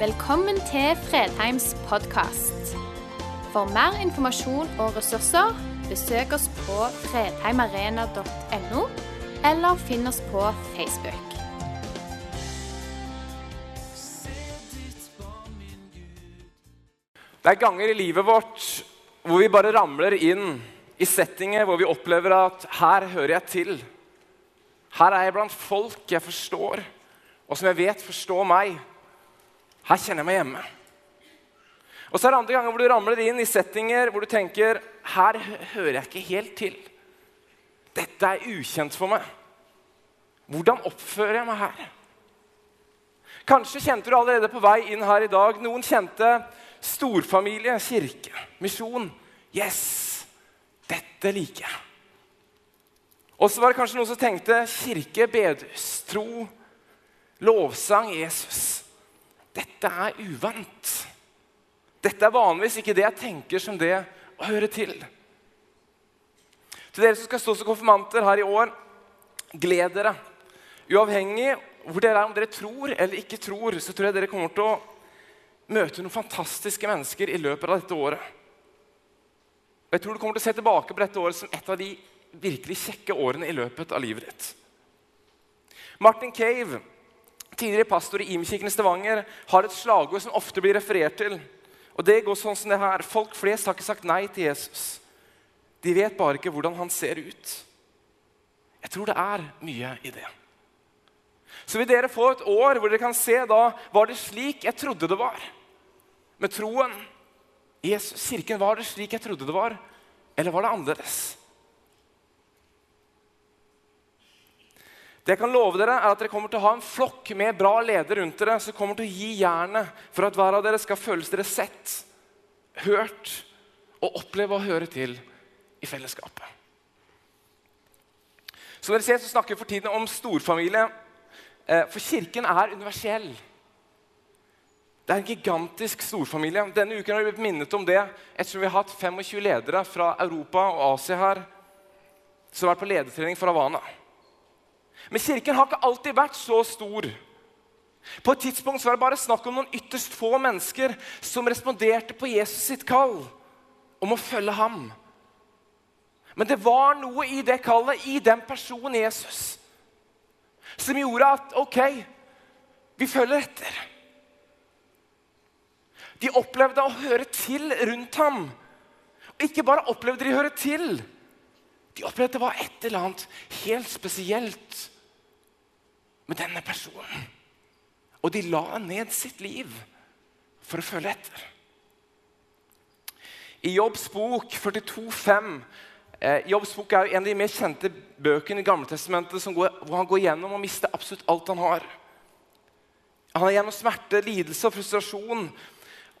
Velkommen til Fredheims podkast. For mer informasjon og ressurser, besøk oss på fredheimarena.no, eller finn oss på Facebook. Det er ganger i livet vårt hvor vi bare ramler inn i settinger hvor vi opplever at her hører jeg til. Her er jeg blant folk jeg forstår, og som jeg vet forstår meg. Her kjenner jeg meg hjemme. Og så er det andre ganger hvor du ramler inn i settinger hvor du tenker her hører jeg ikke helt til. Dette er ukjent for meg. Hvordan oppfører jeg meg her? Kanskje kjente du allerede på vei inn her i dag. Noen kjente storfamilie, kirke, misjon. Yes, dette liker jeg. Og så var det kanskje noen som tenkte kirke, bedus, tro, lovsang, Jesus. Dette er uvant. Dette er vanligvis ikke det jeg tenker som det å høre til. Til dere som skal stå som konfirmanter her i år, gled dere. Uavhengig hvor dere er, om dere tror eller ikke tror, så tror jeg dere kommer til å møte noen fantastiske mennesker i løpet av dette året. Og jeg tror du kommer til å se tilbake på dette året som et av de virkelig kjekke årene i løpet av livet ditt. Martin Cave, tidligere pastor i Imkirken i Stavanger, har et slagord som ofte blir referert til. Og det går sånn som det her. Folk flest har ikke sagt nei til Jesus. De vet bare ikke hvordan han ser ut. Jeg tror det er mye i det. Så vil dere få et år hvor dere kan se da var det slik jeg trodde det var. Med troen. Jesus, kirken, var det slik jeg trodde det var, eller var det annerledes? Det jeg kan love dere er at dere kommer til å ha en flokk med bra ledere rundt dere som kommer til å gi jernet for at hver av dere skal føles dere sett, hørt og oppleve å høre til i fellesskapet. Som dere ser, så snakker vi for tiden om storfamilie. Eh, for kirken er universell. Det er en gigantisk storfamilie. Denne uken har vi blitt minnet om det ettersom vi har hatt 25 ledere fra Europa og Asia her som har vært på ledertrening for Havana. Men kirken har ikke alltid vært så stor. På et tidspunkt var det bare snakk om noen ytterst få mennesker som responderte på Jesus sitt kall om å følge ham. Men det var noe i det kallet, i den personen Jesus, som gjorde at OK, vi følger etter. De opplevde å høre til rundt ham. Og ikke bare opplevde de å høre til. De opplevde at det var et eller annet helt spesielt med denne personen. Og de la ned sitt liv for å følge etter. I Jobbs bok 42,5 eh, Jobbs bok er en av de mer kjente bøkene i Gammeltestamentet hvor han går gjennom og mister absolutt alt han har. Han er gjennom smerte, lidelse og frustrasjon.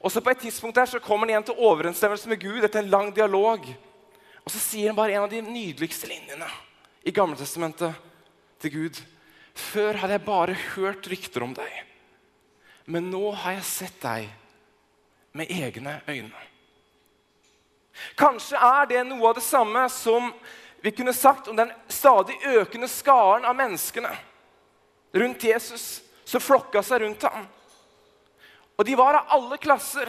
Og så På et tidspunkt der så kommer han igjen til overensstemmelse med Gud etter en lang dialog. Og så sier han bare en av de nydeligste linjene i Gamletestamentet til Gud. Før hadde jeg bare hørt rykter om deg, men nå har jeg sett deg med egne øyne. Kanskje er det noe av det samme som vi kunne sagt om den stadig økende skaren av menneskene rundt Jesus som flokka seg rundt ham. Og de var av alle klasser,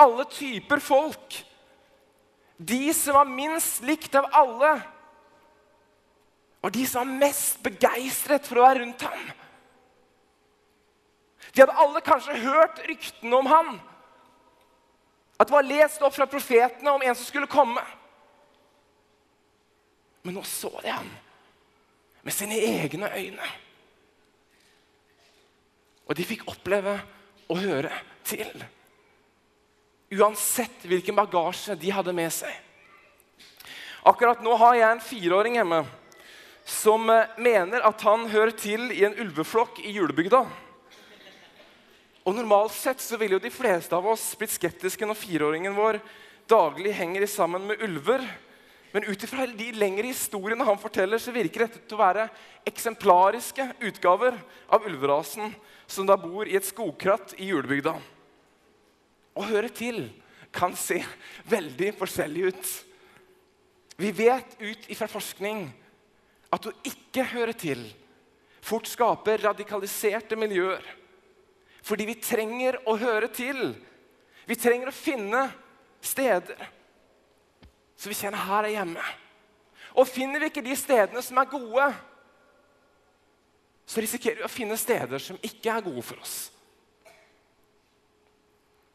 alle typer folk. De som var minst likt av alle, var de som var mest begeistret for å være rundt ham. De hadde alle kanskje hørt ryktene om ham. At det var lest opp fra profetene om en som skulle komme. Men nå så de ham med sine egne øyne. Og de fikk oppleve å høre til. Uansett hvilken bagasje de hadde med seg. Akkurat nå har jeg en fireåring hjemme som eh, mener at han hører til i en ulveflokk i julebygda. Og Normalt sett så ville jo de fleste av oss blitt skeptiske når fireåringen vår daglig henger sammen med ulver. Men ut ifra de lengre historiene han forteller, så virker dette til å være eksemplariske utgaver av ulverasen som da bor i et skogkratt i julebygda. Å høre til kan se veldig forskjellig ut. Vi vet ut ifra forskning at å ikke høre til fort skaper radikaliserte miljøer. fordi vi trenger å høre til. Vi trenger å finne steder så vi kjenner her er hjemme. Og finner vi ikke de stedene som er gode, så risikerer vi å finne steder som ikke er gode for oss.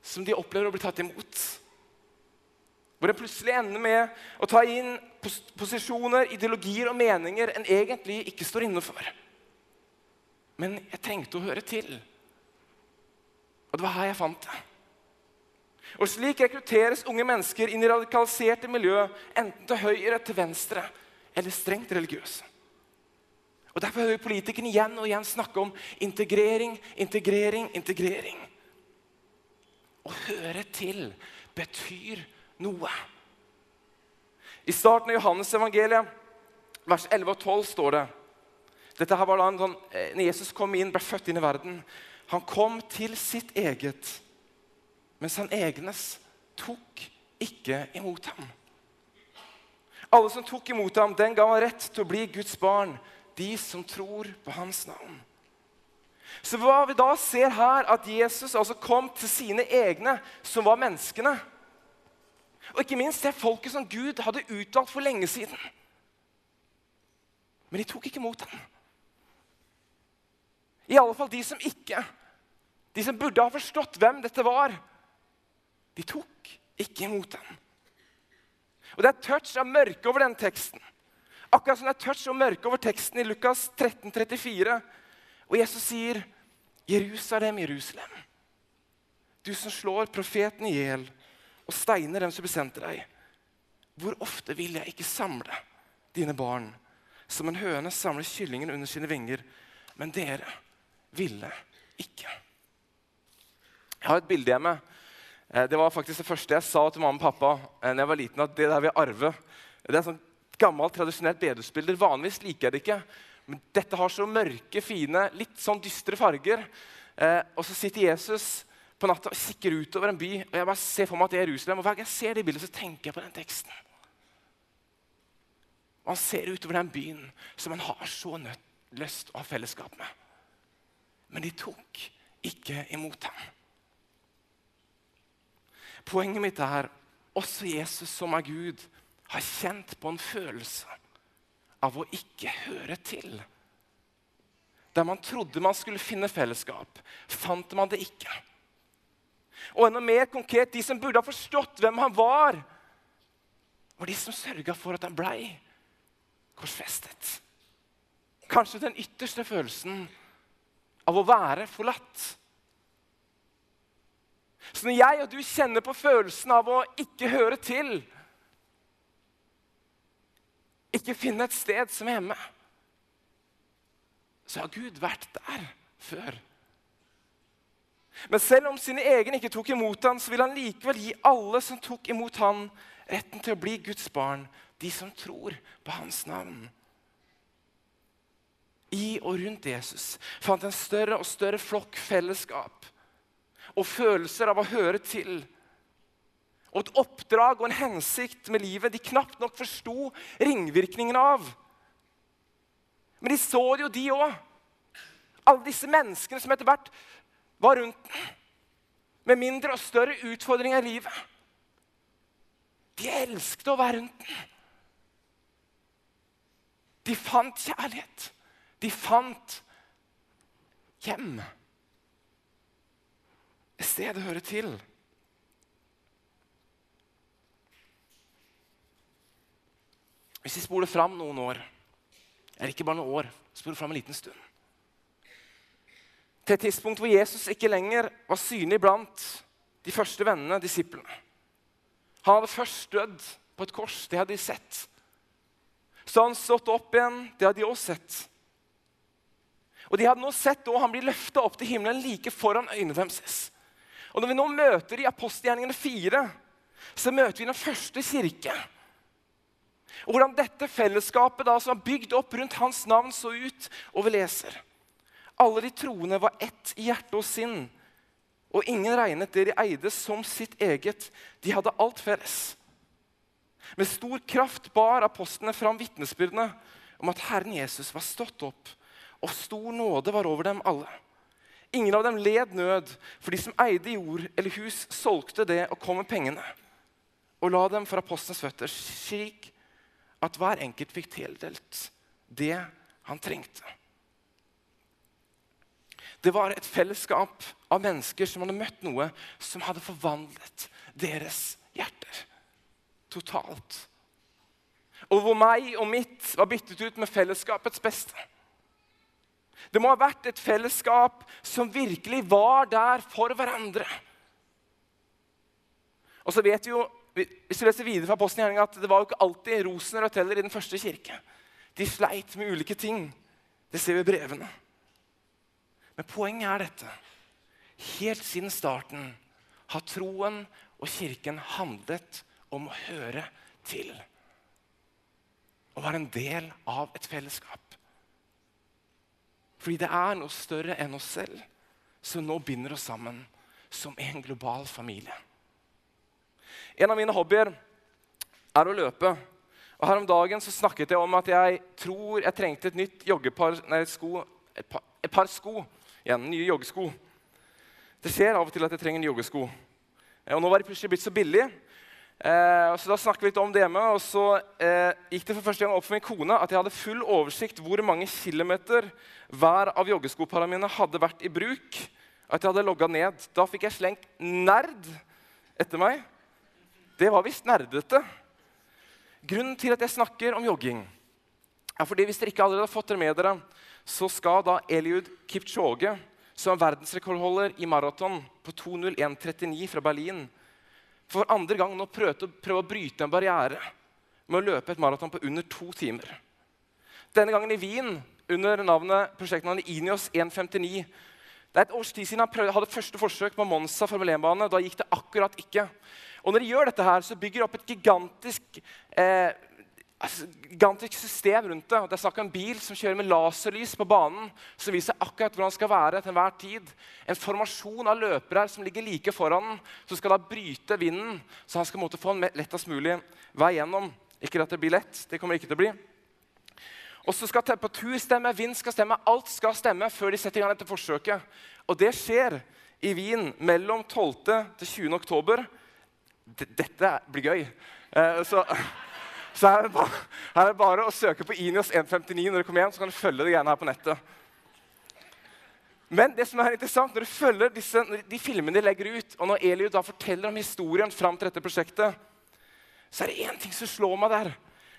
Som de opplever å bli tatt imot. Hvor en plutselig ender med å ta inn pos posisjoner, ideologier og meninger en egentlig ikke står inne for. Men jeg trengte å høre til. Og det var her jeg fant det. Og Slik rekrutteres unge mennesker inn i radikaliserte miljø, enten til høyre, til venstre eller strengt religiøse. Og Derfor hører politikerne igjen og igjen snakke om integrering, integrering, integrering. Å høre til betyr noe. I starten av Johannes-evangeliet, vers 11 og 12, står det dette her var da en eh, når Jesus kom inn, ble født inn i verden. Han kom til sitt eget mens han egnes tok ikke imot ham. Alle som tok imot ham, den ga han rett til å bli Guds barn, de som tror på hans navn. Så hva vi da ser her, at Jesus altså kom til sine egne, som var menneskene. Og ikke minst det folket som Gud hadde utvalgt for lenge siden. Men de tok ikke imot ham. I alle fall de som ikke. De som burde ha forstått hvem dette var. De tok ikke imot ham. Og Det er touch av mørke over den teksten. Akkurat som det er touch av mørke over teksten i Lukas 13, 34. Og Jesus sier, 'Jerusalem, Jerusalem, du som slår profeten i hjel og steiner dem som besendte deg.' Hvor ofte vil jeg ikke samle dine barn som en høne samler kyllingen under sine vinger, men dere ville ikke. Jeg har et bilde hjemme Eh, det var faktisk det første jeg sa til mamma og pappa da eh, jeg var liten, at det der vil arve. Det er sånn gammelt, tradisjonelt bedehusbilde. Vanligvis liker jeg det ikke. Men dette har så mørke, fine, litt sånn dystre farger. Eh, og så sitter Jesus på natta og kikker utover en by. og jeg bare ser for meg at det er Jerusalem. Og hver gang jeg ser det bildet, så tenker jeg på den teksten. Og han ser utover den byen som han har så nødt, lyst å ha fellesskap med. Men de tok ikke imot ham. Poenget mitt er også Jesus, som er Gud, har kjent på en følelse av å ikke høre til. Der man trodde man skulle finne fellesskap, fant man det ikke. Og enda mer konkret, de som burde ha forstått hvem han var, var de som sørga for at han blei korsfestet. Kanskje den ytterste følelsen av å være forlatt. Så når jeg og du kjenner på følelsen av å ikke høre til, ikke finne et sted som er hjemme, så har Gud vært der før. Men selv om sine egne ikke tok imot ham, så vil han likevel gi alle som tok imot ham, retten til å bli Guds barn, de som tror på hans navn. I og rundt Jesus fant en større og større flokk fellesskap og følelser av å høre til. Og et oppdrag og en hensikt med livet de knapt nok forsto ringvirkningen av. Men de så det jo, de òg. Alle disse menneskene som etter hvert var rundt den. Med mindre og større utfordringer i livet. De elsket å være rundt den. De fant kjærlighet. De fant hjem et sted å høre til. Hvis vi spoler fram noen år, eller ikke bare noen år, spoler fram en liten stund Til et tidspunkt hvor Jesus ikke lenger var synlig blant de første vennene, disiplene. Han hadde først dødd på et kors. Det hadde de sett. Så han stått opp igjen. Det hadde de også sett. Og de hadde nå sett han blir løfta opp til himmelen like foran øynene deres. Og Når vi nå møter i apostelgjerningene 4, så møter vi den første kirke. Og Hvordan dette fellesskapet da, som er bygd opp rundt hans navn, så ut. Og vi leser. Alle de troende var ett i hjerte og sinn. Og ingen regnet det de eide, som sitt eget. De hadde alt felles. Med stor kraft bar apostlene fram vitnesbyrdene om at Herren Jesus var stått opp, og stor nåde var over dem alle. Ingen av dem led nød, for de som eide jord eller hus, solgte det og kom med pengene og la dem for apostlenes føtter, slik at hver enkelt fikk tildelt det han trengte. Det var et fellesskap av mennesker som hadde møtt noe som hadde forvandlet deres hjerter totalt. Og hvor meg og mitt var byttet ut med fellesskapets beste. Det må ha vært et fellesskap som virkelig var der for hverandre. Og så vet vi jo, Hvis du leser videre fra Posten, i at det var jo ikke alltid rosenrødt heller i den første kirke. De sleit med ulike ting. Det ser vi i brevene. Men poenget er dette. Helt siden starten har troen og kirken handlet om å høre til. Å være en del av et fellesskap. Fordi det er noe større enn oss selv som nå binder oss sammen som en global familie. En av mine hobbyer er å løpe. Og Her om dagen så snakket jeg om at jeg tror jeg trengte et nytt joggepar, nei, sko, et, par, et par sko. Igjen, nye joggesko. Det skjer av og til at jeg trenger nye joggesko. Og Nå var de plutselig blitt så billige Eh, så Da snakket vi litt om det hjemme, og så eh, gikk det for første gang opp for min kone at jeg hadde full oversikt hvor mange kilometer hver av joggeskoparene mine hadde vært i bruk. At jeg hadde logga ned. Da fikk jeg slengt 'nerd' etter meg. Det var visst nerdete. Grunnen til at jeg snakker om jogging, er fordi hvis dere ikke allerede har fått det med dere, så skal da Eliud Kipchoge, som er verdensrekordholder i maraton på 2.01,39 fra Berlin for andre gang nå prøve, prøve å bryte en barriere med å løpe et maraton på under to timer. Denne gangen i Wien under navnet prosjektnavnet Inios 159. Det er et års tid siden han prøvde, hadde første forsøk på Monza Formel 1-bane. Da gikk det akkurat ikke. Og når de gjør dette her, så bygger de opp et gigantisk eh, altså, gigantisk system rundt det. Det er snakk om en bil som kjører med laserlys på banen, som viser akkurat hvordan den skal være til enhver tid. En formasjon av løpere som ligger like foran den, som skal da bryte vinden, så han skal måtte få en lettest mulig vei gjennom. Ikke at det blir lett. Det kommer det ikke til å bli. Og så skal temperatur stemme, vind skal stemme, alt skal stemme før de setter i gang dette forsøket. Og det skjer i Wien mellom 12. til 20. oktober. Dette blir gøy. Eh, så så her er, bare, her er det bare, å søke på Inios 159 når du kommer hjem, så kan du følge de greiene her på nettet. Men det som er interessant, når du følger disse, de filmene de legger ut, og når Eliud da forteller om historien fram til dette prosjektet, så er det én ting som slår meg der.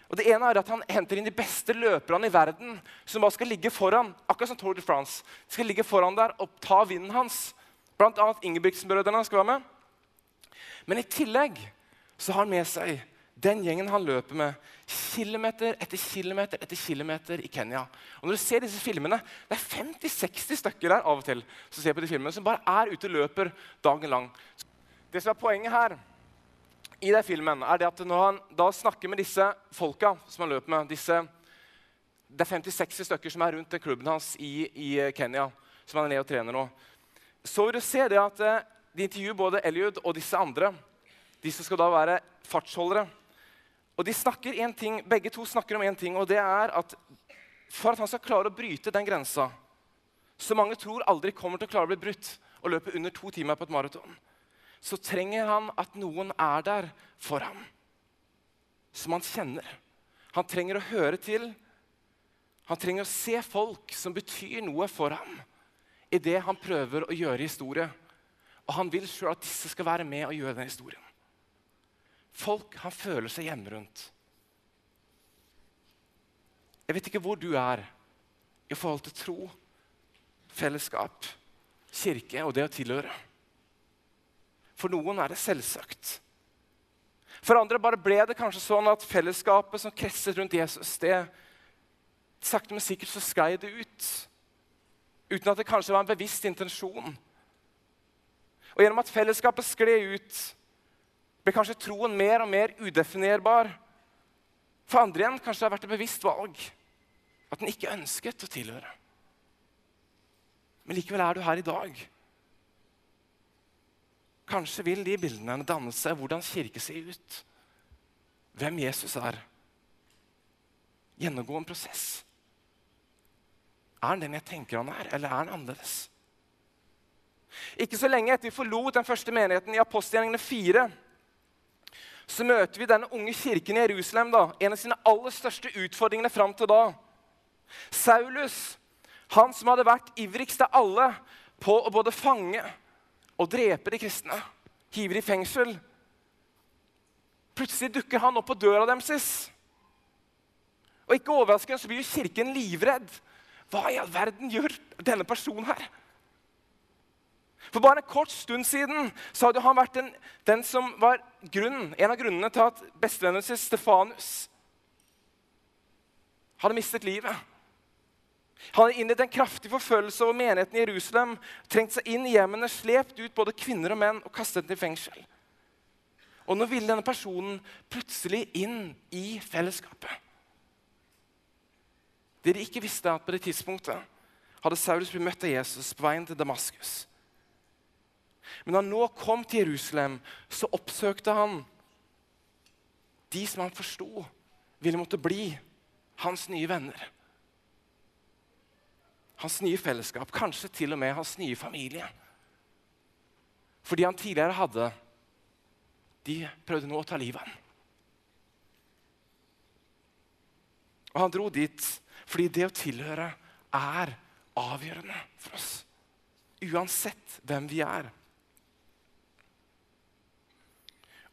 Og det ene er at Han henter inn de beste løperne i verden som bare skal ligge foran. akkurat som Tour de France. Skal ligge foran der og ta vinden hans. Blant annet Ingebrigtsen-brødrene skal være med. Men i tillegg så har han med seg den gjengen han løper med kilometer etter kilometer etter kilometer i Kenya. Og når du ser disse filmene, Det er 50-60 stykker der av og til som ser på de filmene, som bare er ute og løper dagen lang. Det som er Poenget her i den filmen er det at når han da snakker med disse folka som han løper med disse, Det er 50-60 stykker som er rundt klubben hans i, i Kenya, som han er nede og trener nå. Så vil du se det at eh, de intervjuer både Eliud og disse andre, de som skal da være fartsholdere. Og de snakker en ting, Begge to snakker om én ting, og det er at for at han skal klare å bryte den grensa, som mange tror aldri kommer til å klare å bli brutt, og løpe under to timer på et maraton, så trenger han at noen er der for ham, som han kjenner. Han trenger å høre til. Han trenger å se folk som betyr noe for ham i det han prøver å gjøre historie. Og han vil sjøl at disse skal være med og gjøre den historien folk han føler seg hjemme rundt. Jeg vet ikke hvor du er i forhold til tro, fellesskap, kirke og det å tilhøre. For noen er det selvsagt. For andre bare ble det kanskje sånn at fellesskapet som kretset rundt Jesus, det sakte, men sikkert så sklei det ut. Uten at det kanskje var en bevisst intensjon. Og gjennom at fellesskapet skled ut, ble kanskje troen mer og mer udefinerbar. For andre igjen kanskje det har vært et bevisst valg at den ikke ønsket å tilhøre. Men likevel er du her i dag. Kanskje vil de bildene danne seg hvordan kirke ser ut. Hvem Jesus er. Gjennomgå en prosess. Er han den jeg tenker han er, eller er han annerledes? Ikke så lenge etter vi forlot den første menigheten i apostelgjerningene 4, så møter vi denne unge kirken i Jerusalem, da, en av sine aller største utfordringene fram til da. Saulus, han som hadde vært ivrigst av alle på å både fange og drepe de kristne, hive de i fengsel. Plutselig dukker han opp på døra deres. Og ikke overraskende så blir jo kirken livredd. Hva i all verden gjør denne personen her? For bare en kort stund siden så hadde han vært den, den som var grunnen, en av grunnene til at bestevennen sin, Stefanus, hadde mistet livet. Han hadde innledet en kraftig forfølgelse over menigheten i Jerusalem, trengt seg inn i hjemmene, slept ut både kvinner og menn og kastet dem i fengsel. Og nå ville denne personen plutselig inn i fellesskapet. Det de ikke visste, at på det tidspunktet hadde Saulus blitt møtt av Jesus på veien til Damaskus. Men da han nå kom til Jerusalem, så oppsøkte han de som han forsto ville måtte bli hans nye venner. Hans nye fellesskap, kanskje til og med hans nye familie. For de han tidligere hadde, de prøvde nå å ta livet av ham. Og han dro dit fordi det å tilhøre er avgjørende for oss. Uansett hvem vi er.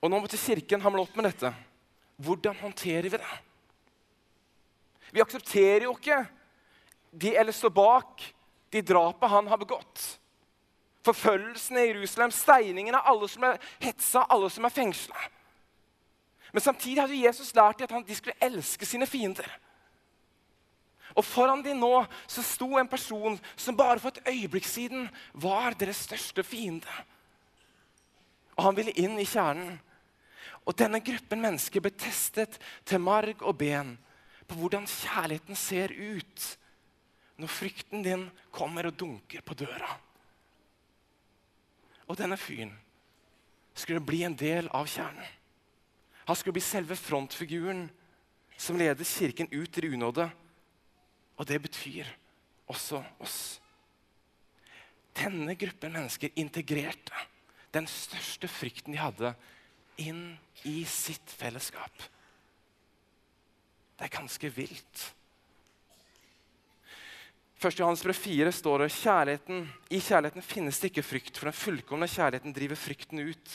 Og nå måtte Kirken hamle opp med dette. Hvordan håndterer vi det? Vi aksepterer jo ikke de eller står bak de drapene han har begått. Forfølgelsen i Jerusalem, steiningen av alle som er hetsa, alle som er fengsla. Men samtidig hadde Jesus lært dem at de skulle elske sine fiender. Og foran dem nå så sto en person som bare for et øyeblikk siden var deres største fiende. Og han ville inn i kjernen. Og denne gruppen mennesker ble testet til marg og ben på hvordan kjærligheten ser ut når frykten din kommer og dunker på døra. Og denne fyren skulle bli en del av kjernen. Han skulle bli selve frontfiguren som leder kirken ut i unåde. Og det betyr også oss. Denne gruppen mennesker integrerte den største frykten de hadde, inn i sitt fellesskap. Det er ganske vilt. 1. Johannes brev 4 står det kjærligheten, i kjærligheten finnes det ikke frykt, for den fullkomne kjærligheten driver frykten ut.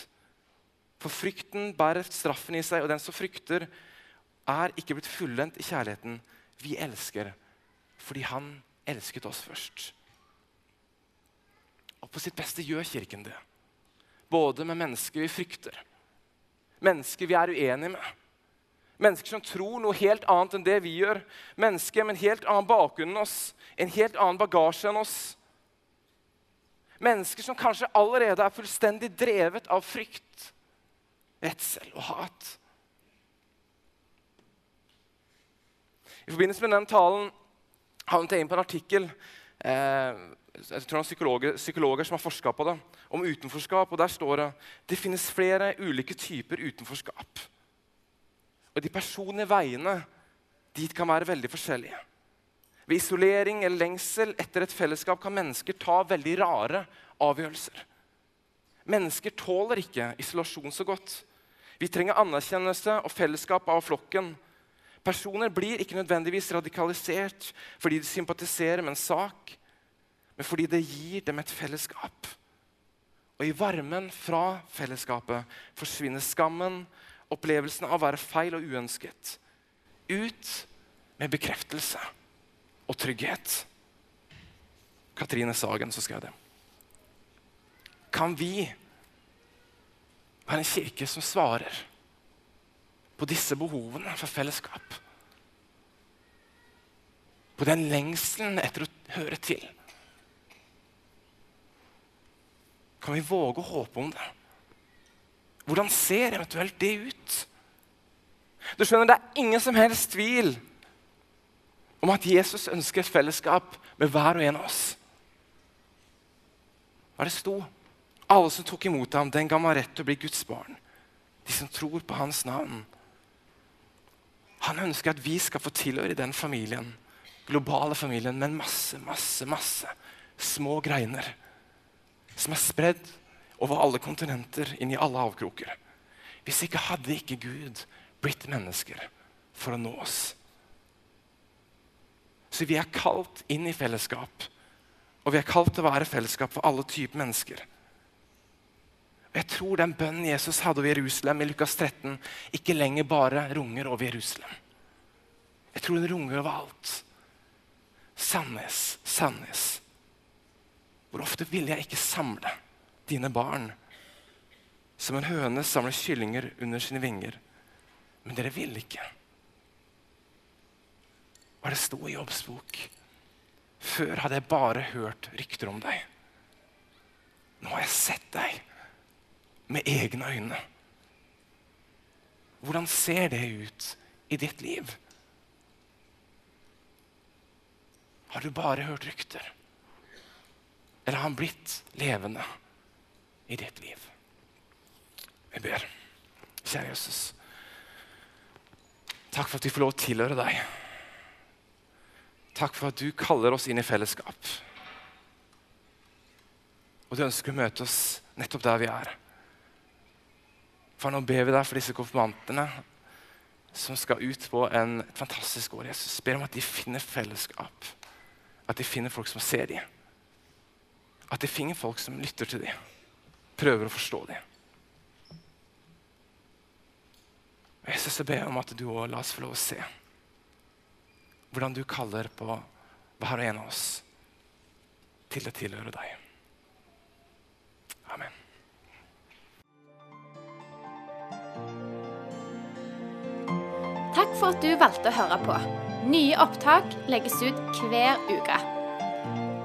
For frykten bærer straffen i seg, og den som frykter, er ikke blitt fullendt i kjærligheten. Vi elsker fordi han elsket oss først. Og på sitt beste gjør Kirken det. Både med mennesker vi frykter, Mennesker vi er uenige med. Mennesker som tror noe helt annet enn det vi gjør. Mennesker med en helt annen bakgrunn enn oss, en helt annen bagasje enn oss. Mennesker som kanskje allerede er fullstendig drevet av frykt, redsel og hat. I forbindelse med den talen havnet jeg inn på en artikkel eh, jeg tror det er psykologer, psykologer som har forska på det, om utenforskap. og Der står det det finnes flere ulike typer utenforskap. Og de personlige veiene dit kan være veldig forskjellige. Ved isolering eller lengsel etter et fellesskap kan mennesker ta veldig rare avgjørelser. Mennesker tåler ikke isolasjon så godt. Vi trenger anerkjennelse og fellesskap av flokken. Personer blir ikke nødvendigvis radikalisert fordi de sympatiserer med en sak men fordi det gir dem et fellesskap. Og i varmen fra fellesskapet forsvinner skammen, opplevelsen av å være feil og uønsket. Ut med bekreftelse og trygghet. Katrine Sagen som skrev det. Kan vi være en kirke som svarer på disse behovene for fellesskap? På den lengselen etter å høre til? Kan vi våge å håpe om det? Hvordan ser eventuelt det ut? Du skjønner, Det er ingen som helst tvil om at Jesus ønsker et fellesskap med hver og en av oss. Hva det sto? Alle som tok imot ham, den ga meg rett til å bli Guds barn. De som tror på hans navn. Han ønsker at vi skal få tilhøre den familien, globale familien, med masse, masse, masse små greiner som er spredd over alle kontinenter, inn i alle avkroker. Hvis ikke hadde ikke Gud blitt mennesker for å nå oss. Så vi er kalt inn i fellesskap. Og vi er kalt til å være fellesskap for alle typer mennesker. Og Jeg tror den bønnen Jesus hadde over Jerusalem i Lukas 13, ikke lenger bare runger over Jerusalem. Jeg tror den runger over alt. Sandnes, Sandnes. Hvor ofte ville jeg ikke samle dine barn som en høne samler kyllinger under sine vinger? Men dere ville ikke. Hva det sto i Jobbs bok? Før hadde jeg bare hørt rykter om deg. Nå har jeg sett deg med egne øyne. Hvordan ser det ut i ditt liv? Har du bare hørt rykter? Eller har han blitt levende i ditt liv? Vi ber. Kjære Jesus. Takk for at vi får lov å tilhøre deg. Takk for at du kaller oss inn i fellesskap. Og du ønsker å møte oss nettopp der vi er. For nå ber vi deg for disse konfirmantene som skal ut på en fantastisk år. Jesus ber om at de finner fellesskap. At de finner folk som ser dem. At de finner folk som lytter til dem. Prøver å forstå dem. Jesus, jeg ber om at du òg la oss få lov å se hvordan du kaller på hver og en av oss til å tilhøre deg. Amen. Takk for at du valgte å høre på. Nye opptak legges ut hver uke.